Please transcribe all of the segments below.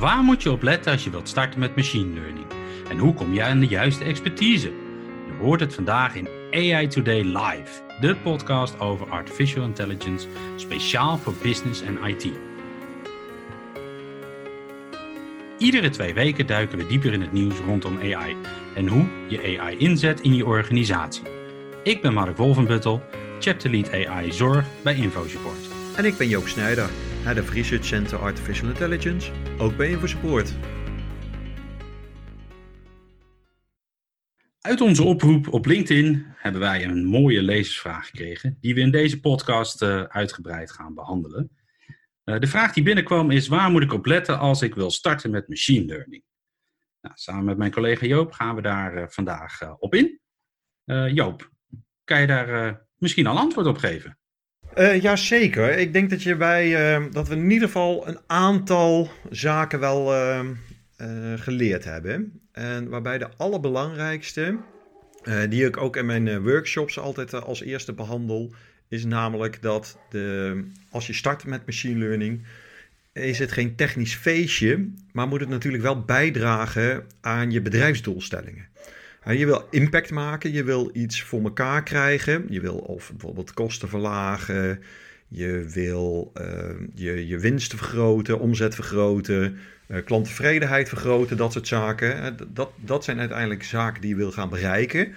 Waar moet je op letten als je wilt starten met machine learning? En hoe kom je aan de juiste expertise? Je hoort het vandaag in AI Today Live, de podcast over artificial intelligence, speciaal voor business en IT. Iedere twee weken duiken we dieper in het nieuws rondom AI en hoe je AI inzet in je organisatie. Ik ben Mark Wolvenbuttel, Chapter Lead AI Zorg bij InfoSupport. En ik ben Joop Snijder, Head of Research Center Artificial Intelligence, ook bij InfoSupport. Uit onze oproep op LinkedIn hebben wij een mooie lezersvraag gekregen, die we in deze podcast uh, uitgebreid gaan behandelen. Uh, de vraag die binnenkwam is: waar moet ik op letten als ik wil starten met machine learning? Nou, samen met mijn collega Joop gaan we daar uh, vandaag op in. Joop, kan je daar misschien al antwoord op geven? Uh, Jazeker. Ik denk dat, je bij, uh, dat we in ieder geval een aantal zaken wel uh, geleerd hebben. En waarbij de allerbelangrijkste, die ik ook in mijn workshops altijd als eerste behandel, is namelijk dat de, als je start met machine learning, is het geen technisch feestje, maar moet het natuurlijk wel bijdragen aan je bedrijfsdoelstellingen. Je wil impact maken, je wil iets voor elkaar krijgen. Je wil of bijvoorbeeld kosten verlagen, je wil uh, je, je winsten vergroten, omzet vergroten, uh, klanttevredenheid vergroten, dat soort zaken. Dat, dat zijn uiteindelijk zaken die je wil gaan bereiken.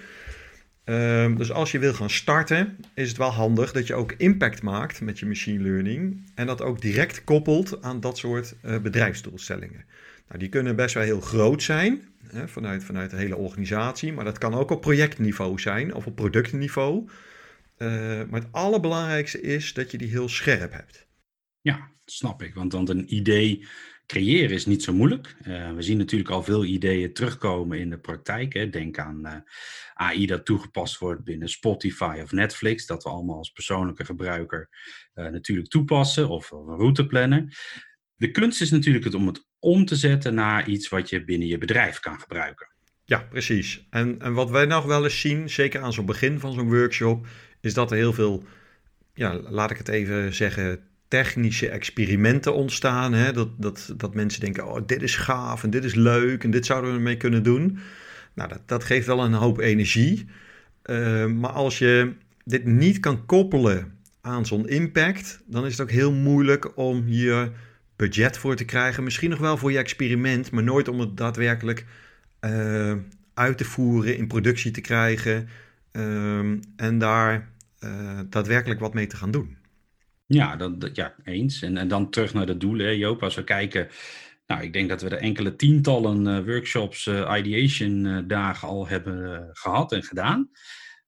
Uh, dus als je wil gaan starten, is het wel handig dat je ook impact maakt met je machine learning en dat ook direct koppelt aan dat soort uh, bedrijfsdoelstellingen. Nou, die kunnen best wel heel groot zijn, hè, vanuit, vanuit de hele organisatie, maar dat kan ook op projectniveau zijn of op productniveau. Uh, maar het allerbelangrijkste is dat je die heel scherp hebt. Ja, snap ik. Want, want een idee creëren is niet zo moeilijk. Uh, we zien natuurlijk al veel ideeën terugkomen in de praktijk. Hè. Denk aan uh, AI dat toegepast wordt binnen Spotify of Netflix. Dat we allemaal als persoonlijke gebruiker uh, natuurlijk toepassen. Of, of een routeplanner. De kunst is natuurlijk het om het om te zetten naar iets wat je binnen je bedrijf kan gebruiken. Ja, precies. En, en wat wij nog wel eens zien, zeker aan zo'n begin van zo'n workshop, is dat er heel veel, ja, laat ik het even zeggen, technische experimenten ontstaan. Hè? Dat, dat, dat mensen denken, oh, dit is gaaf en dit is leuk en dit zouden we ermee kunnen doen. Nou, dat, dat geeft wel een hoop energie. Uh, maar als je dit niet kan koppelen aan zo'n impact, dan is het ook heel moeilijk om hier budget voor te krijgen. Misschien nog wel voor je experiment, maar nooit om het daadwerkelijk uh, uit te voeren, in productie te krijgen um, en daar uh, daadwerkelijk wat mee te gaan doen. Ja, dat, ja eens. En, en dan terug naar de doelen, hè. Als we kijken, nou, ik denk dat we er enkele tientallen uh, workshops, ideation dagen al hebben gehad en gedaan.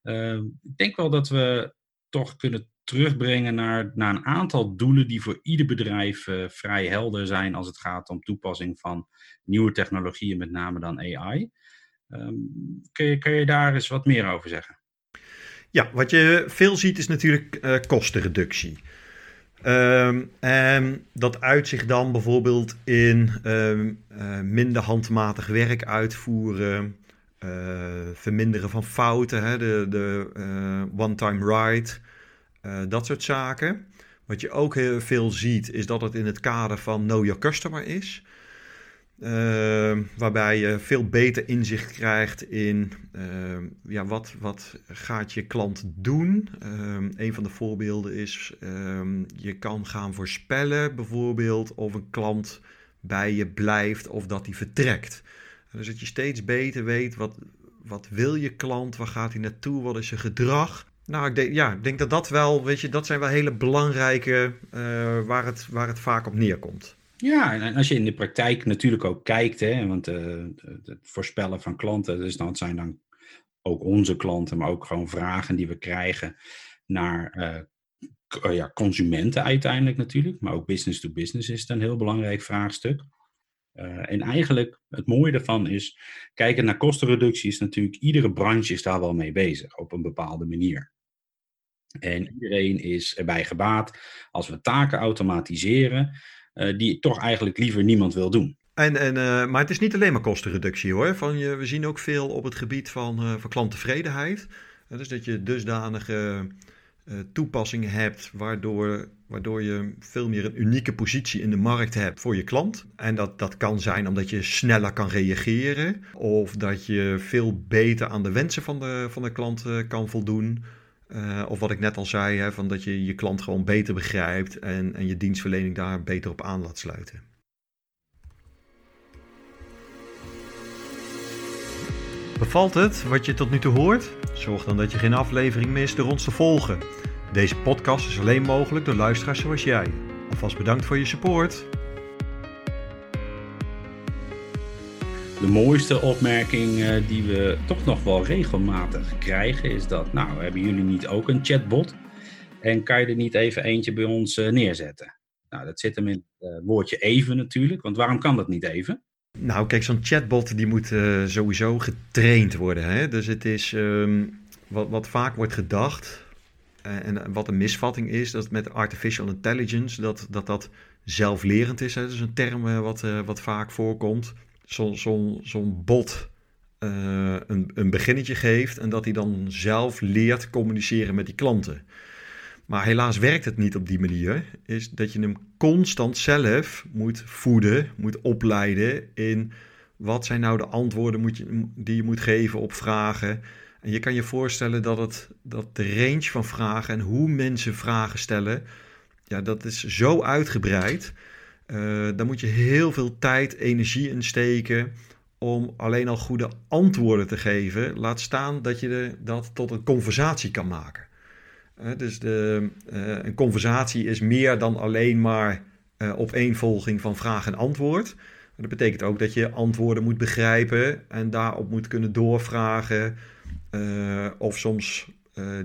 Ehm, ik denk wel dat we toch kunnen terugbrengen naar, naar een aantal doelen die voor ieder bedrijf uh, vrij helder zijn als het gaat om toepassing van nieuwe technologieën, met name dan AI. Ehm, kun, je, kun je daar eens wat meer over zeggen? Ja, wat je veel ziet is natuurlijk uh, kostenreductie. Um, en dat uit zich dan bijvoorbeeld in um, uh, minder handmatig werk uitvoeren, verminderen van fouten, hè, de, de one-time ride. Uh, dat soort zaken. Wat je ook heel veel ziet, is dat het in het kader van Know Your Customer is. Uh, waarbij je veel beter inzicht krijgt in uh, ja, wat, wat gaat je klant doen. een van de voorbeelden is, je kan gaan voorspellen bijvoorbeeld of een klant bij je blijft of dat hij vertrekt. Dus dat je steeds beter weet wat, wat wil je klant, waar gaat hij naartoe, wat is zijn gedrag. Nou, ik denk, ja, ik denk dat dat wel, weet je, dat zijn wel hele belangrijke uh, waar, het, waar het vaak op neerkomt. Ja, en als je in de praktijk natuurlijk ook kijkt, hè, want uh, het voorspellen van klanten, dus dat zijn dan ook onze klanten, maar ook gewoon vragen die we krijgen naar uh, ja, consumenten uiteindelijk natuurlijk, maar ook business to business is een heel belangrijk vraagstuk. Uh, en eigenlijk het mooie daarvan is, kijken naar kostenreducties, natuurlijk iedere branche is daar wel mee bezig op een bepaalde manier. En iedereen is erbij gebaat als we taken automatiseren, die toch eigenlijk liever niemand wil doen. En, en, uh, maar het is niet alleen maar kostenreductie hoor. Van je, we zien ook veel op het gebied van, uh, van klanttevredenheid. dus dat je dusdanige toepassingen hebt waardoor, waardoor je veel meer een unieke positie in de markt hebt voor je klant. En dat, dat kan zijn omdat je sneller kan reageren of dat je veel beter aan de wensen van de, van de klant kan voldoen. Uh, of wat ik net al zei, hè, van dat je je klant gewoon beter begrijpt en, en je dienstverlening daar beter op aan laat sluiten. Bevalt het wat je tot nu toe hoort? Zorg dan dat je geen aflevering mist door ons te volgen. Deze podcast is alleen mogelijk door luisteraars zoals jij. Alvast bedankt voor je support. De mooiste opmerking uh, die we toch nog wel regelmatig krijgen is dat, nou, hebben jullie niet ook een chatbot? En kan je er niet even eentje bij ons uh, neerzetten? Nou, dat zit hem in het uh, woordje even natuurlijk, want waarom kan dat niet even? Nou, kijk, zo'n chatbot die moet sowieso getraind worden. Hè? Dus het is um, wat, wat vaak wordt gedacht, en wat een misvatting is, dat met artificial intelligence, dat dat, dat zelflerend is. Dat is een term wat, wat vaak voorkomt zo'n zo, bot uh, een, een beginnetje geeft en dat hij dan zelf leert communiceren met die klanten. Maar helaas werkt het niet op die manier. Is dat je hem constant zelf moet voeden, moet opleiden in wat zijn nou de antwoorden moet je, die je moet geven op vragen. En je kan je voorstellen dat, het, dat de range van vragen en hoe mensen vragen stellen, ja, dat is zo uitgebreid uh, daar moet je heel veel tijd, energie in steken om alleen al goede antwoorden te geven. Laat staan dat je dat tot een conversatie kan maken. Uh, dus de, uh, een conversatie is meer dan alleen maar opeenvolging van vraag en antwoord. Dat betekent ook dat je antwoorden moet begrijpen en daarop moet kunnen doorvragen. of soms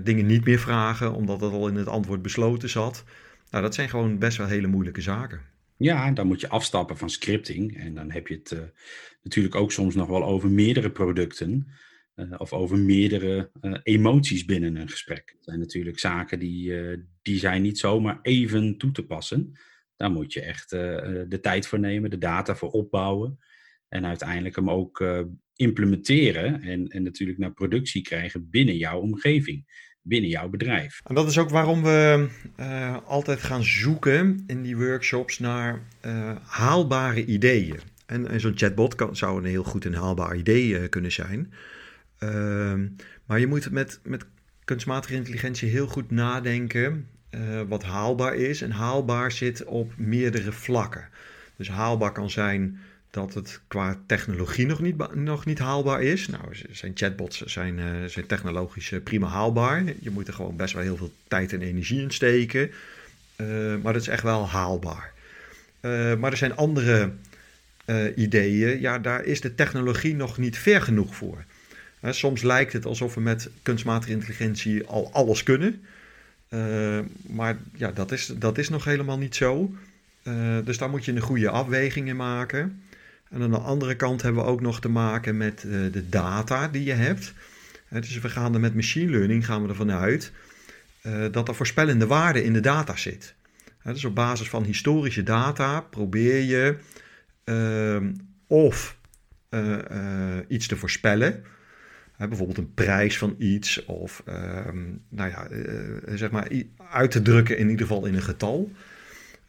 dingen niet meer vragen, omdat het al in het antwoord besloten zat. Nou, dat zijn gewoon best wel hele moeilijke zaken. Ja, dan moet je afstappen van scripting. En dan heb je het uh, natuurlijk ook soms nog wel over meerdere producten. Uh, of over meerdere uh, emoties binnen een gesprek. Dat zijn natuurlijk zaken die, die zijn niet zomaar even toe te passen. Daar moet je echt de tijd voor nemen, de data voor opbouwen. En uiteindelijk hem ook implementeren en, en natuurlijk naar productie krijgen binnen jouw omgeving binnen jouw bedrijf. En dat is ook waarom we uh, altijd gaan zoeken in die workshops naar uh, haalbare ideeën. En, en zo'n chatbot kan, zou een heel goed een haalbaar idee uh, kunnen zijn. Ehm, maar je moet met, met kunstmatige intelligentie heel goed nadenken wat haalbaar is. En haalbaar zit op meerdere vlakken. Dus haalbaar kan zijn dat het qua technologie nog niet, nog niet haalbaar is. Nou, zijn chatbots zijn, uh, zijn technologisch uh, prima haalbaar. Je moet er gewoon best wel heel veel tijd en energie in steken. Uh, maar dat is echt wel haalbaar. maar er zijn andere ideeën. Ja, daar is de technologie nog niet ver genoeg voor. soms lijkt het alsof we met kunstmatige intelligentie al alles kunnen. maar ja, dat is, dat is nog helemaal niet zo. dus daar moet je een goede afweging in maken. En aan de andere kant hebben we ook nog te maken met uh, de data die je hebt. Dus we gaan er met machine learning gaan we ervan uit uh, dat er voorspellende waarde in de data zit. dus op basis van historische data probeer je ehm, of iets te voorspellen. bijvoorbeeld een prijs van iets of ehm, nou ja, zeg maar uit te drukken in ieder geval in een getal.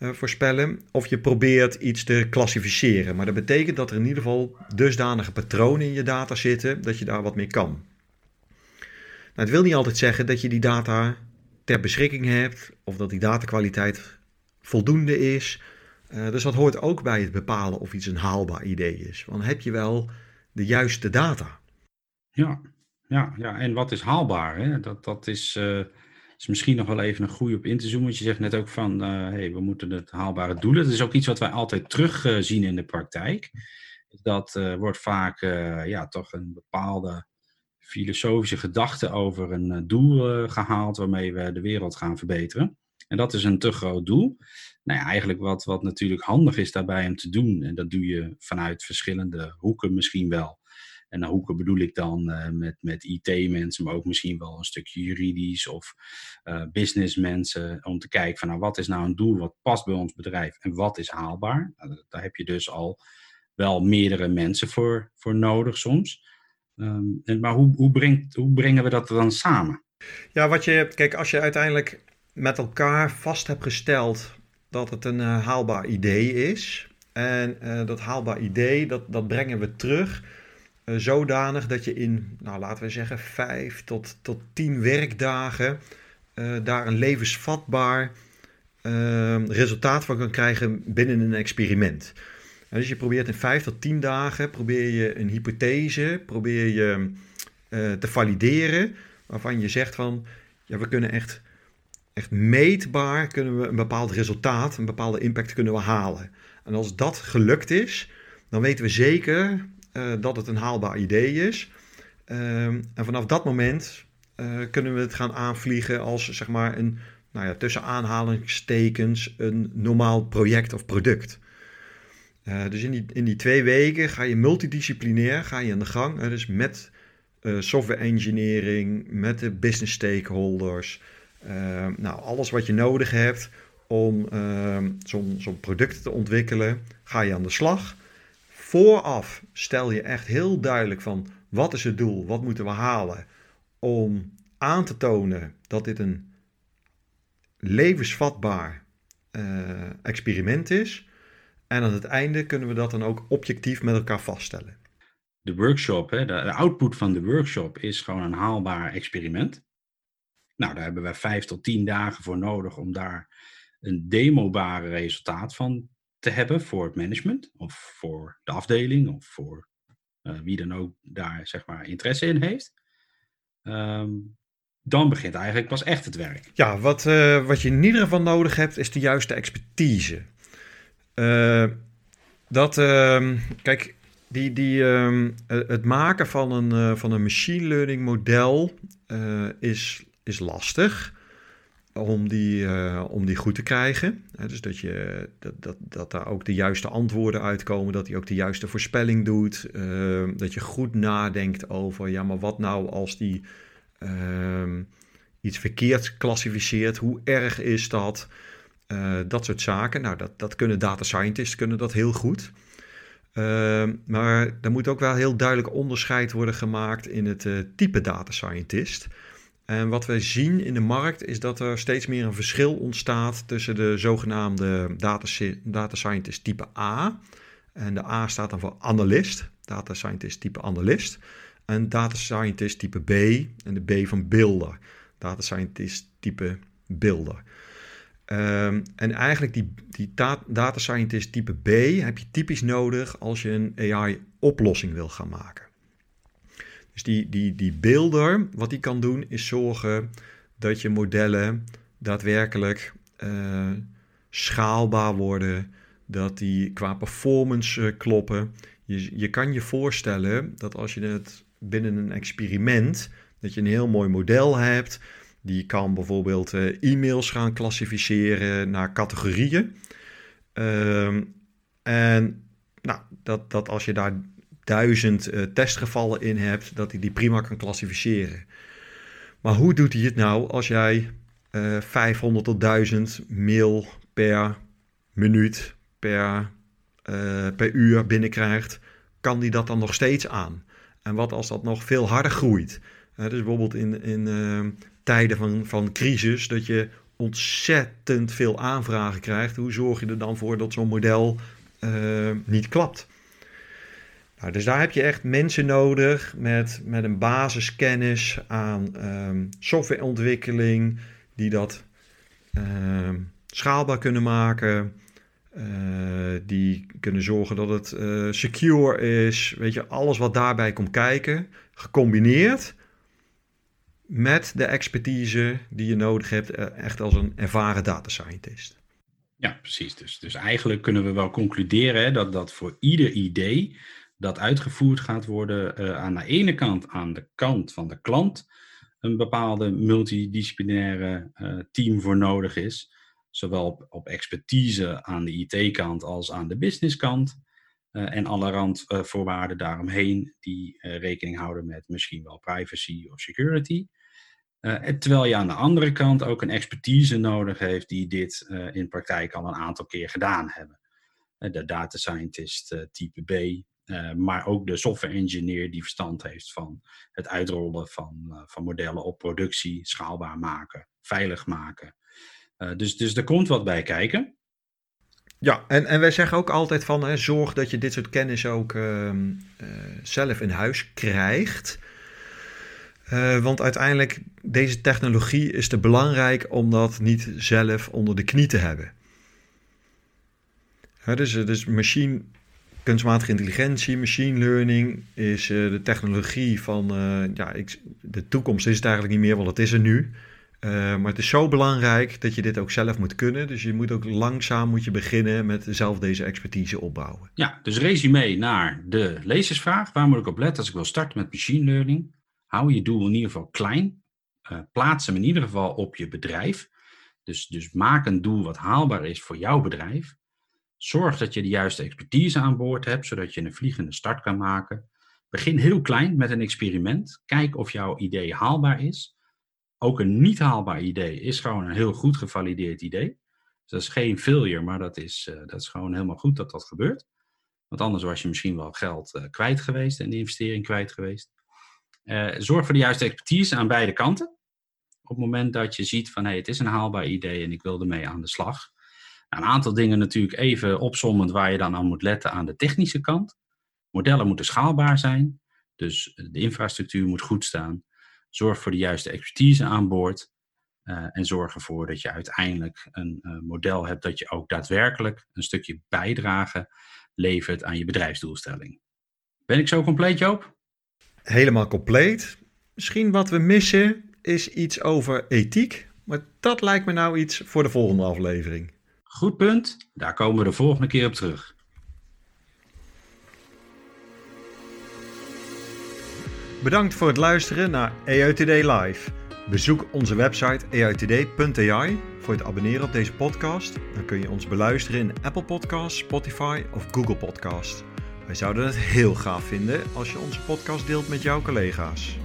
Eh, voorspellen. Of je probeert iets te klassificeren. Maar dat betekent dat er in ieder geval dusdanige patronen in je data zitten dat je daar wat mee kan. Nou, het wil niet altijd zeggen dat je die data ter beschikking hebt of dat die datakwaliteit voldoende is. Uh, dus dat hoort ook bij het bepalen of iets een haalbaar idee is. Want heb je wel de juiste data? Ja, ja, ja. en wat is haalbaar? Hè? Dat, dat is. Uh is misschien nog wel even een goede op in te zoomen. Want je zegt net ook van, uh, hey, we moeten het haalbare doelen. Dat is ook iets wat wij altijd terugzien uh, in de praktijk. Dat uh, wordt vaak eh, ja, toch een bepaalde filosofische gedachte over een doel gehaald waarmee we de wereld gaan verbeteren. En dat is een te groot doel. Nou ja, eigenlijk wat, wat natuurlijk handig is daarbij om te doen, en dat doe je vanuit verschillende hoeken misschien wel. En naar hoeken bedoel ik dan uh, met, met IT-mensen, maar ook misschien wel een stukje juridisch of uh, businessmensen. Om te kijken van nou, wat is nou een doel wat past bij ons bedrijf en wat is haalbaar. Nou, daar heb je dus al wel meerdere mensen voor, voor nodig soms. Um, en, maar hoe, hoe, brengt, hoe brengen we dat dan samen? Ja, wat je, kijk, als je uiteindelijk met elkaar vast hebt gesteld dat het een uh, haalbaar idee is. En dat haalbaar idee, dat, dat brengen we terug uh, zodanig dat je in, nou laten we zeggen, vijf tot, tot tien werkdagen daar een levensvatbaar resultaat van kan krijgen binnen een experiment. En dus je probeert in vijf tot tien dagen probeer je een hypothese, probeer je te valideren, waarvan je zegt van, ja, we kunnen echt echt meetbaar kunnen we een bepaald resultaat, een bepaalde impact kunnen we halen. En als dat gelukt is, dan weten we zeker uh, dat het een haalbaar idee is. Uh, en vanaf dat moment uh, kunnen we het gaan aanvliegen als zeg maar een, nou ja, tussen aanhalingstekens, een normaal project of product. Uh, dus in die, in die twee weken ga je multidisciplinair ga je aan de gang. dus met software engineering, met de business stakeholders, uh, nou, alles wat je nodig hebt om uh, zo'n zo product te ontwikkelen, ga je aan de slag. Vooraf stel je echt heel duidelijk van wat is het doel, wat moeten we halen om aan te tonen dat dit een levensvatbaar uh, experiment is. En aan het einde kunnen we dat dan ook objectief met elkaar vaststellen. De workshop, hè, de, de output van de workshop is gewoon een haalbaar experiment. Nou, daar hebben we vijf tot tien dagen voor nodig om daar een demobare resultaat van te hebben voor het management of voor de afdeling of voor uh, wie dan ook daar zeg maar interesse in heeft. Um, dan begint eigenlijk pas echt het werk. Ja, wat, uh, wat je in ieder geval nodig hebt is de juiste expertise. Uh, dat, uh, kijk, die, die, um, het maken van een, van een machine learning model is is lastig om die, uh, om die goed te krijgen. dus dat, je, dat, dat, dat daar ook de juiste antwoorden uitkomen, dat hij ook de juiste voorspelling doet. Uh, dat je goed nadenkt over, ja, maar wat nou als die uh, iets verkeerd klassificeert? Hoe erg is dat? Eh, dat soort zaken. Nou, dat, dat kunnen data scientists kunnen dat heel goed. Ehm, maar er moet ook wel heel duidelijk onderscheid worden gemaakt in het type data scientist. En wat we zien in de markt is dat er steeds meer een verschil ontstaat tussen de zogenaamde data, data scientist type A. En de A staat dan voor analist, data scientist type analist. En data scientist type B en de B van builder, data scientist type builder. Um, en eigenlijk die, die data scientist type B heb je typisch nodig als je een AI-oplossing wil gaan maken. Dus die, die, die beelder, wat die kan doen, is zorgen dat je modellen daadwerkelijk uh, schaalbaar worden, dat die qua performance uh, kloppen. Je, je kan je voorstellen dat als je het binnen een experiment, dat je een heel mooi model hebt, die kan bijvoorbeeld uh, e-mails gaan klassificeren naar categorieën. Ehm, en nou, dat, dat als je daar duizend uh, testgevallen in hebt, dat hij die prima kan klassificeren. Maar hoe doet hij het nou als jij uh, 500 tot 1000 mail per minuut, per, uh, per uur binnenkrijgt? Kan hij dat dan nog steeds aan? En wat als dat nog veel harder groeit? Dus bijvoorbeeld in, in tijden van, van crisis, dat je ontzettend veel aanvragen krijgt. Hoe zorg je er dan voor dat zo'n model niet klapt? Nou, dus daar heb je echt mensen nodig met, met een basiskennis aan um, softwareontwikkeling, die dat um, schaalbaar kunnen maken, uh, die kunnen zorgen dat het uh, secure is. Weet je, alles wat daarbij komt kijken, gecombineerd met de expertise die je nodig hebt, uh, echt als een ervaren data scientist. Ja, precies. Dus, dus eigenlijk kunnen we wel concluderen hè, dat, dat voor ieder idee dat uitgevoerd gaat worden uh, aan de ene kant aan de kant van de klant een bepaalde multidisciplinaire uh, team voor nodig is. Zowel op, op expertise aan de IT-kant als aan de businesskant. Uh, en alle randvoorwaarden daaromheen die rekening houden met misschien wel privacy of security. terwijl je aan de andere kant ook een expertise nodig heeft die dit in praktijk al een aantal keer gedaan hebben. de data scientist type B, uh, maar ook de software engineer die verstand heeft van het uitrollen van, uh, van modellen op productie, schaalbaar maken, veilig maken. Uh, dus, dus er komt wat bij kijken. Ja, en, en wij zeggen ook altijd van hè, zorg dat je dit soort kennis ook ehm, zelf in huis krijgt. want uiteindelijk, deze technologie is te belangrijk om dat niet zelf onder de knie te hebben. dus, dus machine kunstmatige intelligentie, machine learning is uh, de technologie van, uh, ja, ik, de toekomst is het eigenlijk niet meer, want het is er nu. Uh, maar het is zo belangrijk dat je dit ook zelf moet kunnen. Dus je moet ook langzaam moet je beginnen met zelf deze expertise opbouwen. Ja, dus resume naar de lezersvraag. Waar moet ik op letten als ik wil starten met machine learning? Hou je doel in ieder geval klein. plaats hem in ieder geval op je bedrijf. Dus, dus maak een doel wat haalbaar is voor jouw bedrijf. Zorg dat je de juiste expertise aan boord hebt, zodat je een vliegende start kan maken. Begin heel klein met een experiment. Kijk of jouw idee haalbaar is. Ook een niet haalbaar idee is gewoon een heel goed gevalideerd idee. Dus dat is geen failure, maar dat is, uh, dat is gewoon helemaal goed dat dat gebeurt. Want anders was je misschien wel geld uh, kwijt geweest en de investering kwijt geweest. Uh, zorg voor de juiste expertise aan beide kanten. Op het moment dat je ziet van hey, het is een haalbaar idee en ik wil ermee aan de slag een aantal dingen natuurlijk even opzommend waar je dan aan moet letten aan de technische kant. Modellen moeten schaalbaar zijn, dus de infrastructuur moet goed staan. Zorg voor de juiste expertise aan boord. Uh, en zorg ervoor dat je uiteindelijk een uh, model hebt dat je ook daadwerkelijk een stukje bijdrage levert aan je bedrijfsdoelstelling. Ben ik zo compleet, Joop? Helemaal compleet. Misschien wat we missen is iets over ethiek. Maar dat lijkt me nou iets voor de volgende aflevering. Goed punt, daar komen we de volgende keer op terug. Bedankt voor het luisteren naar Today Live. Bezoek onze website aitd.ai voor het abonneren op deze podcast. Dan kun je ons beluisteren in Apple Podcasts, Spotify of Google Podcasts. Wij zouden het heel gaaf vinden als je onze podcast deelt met jouw collega's.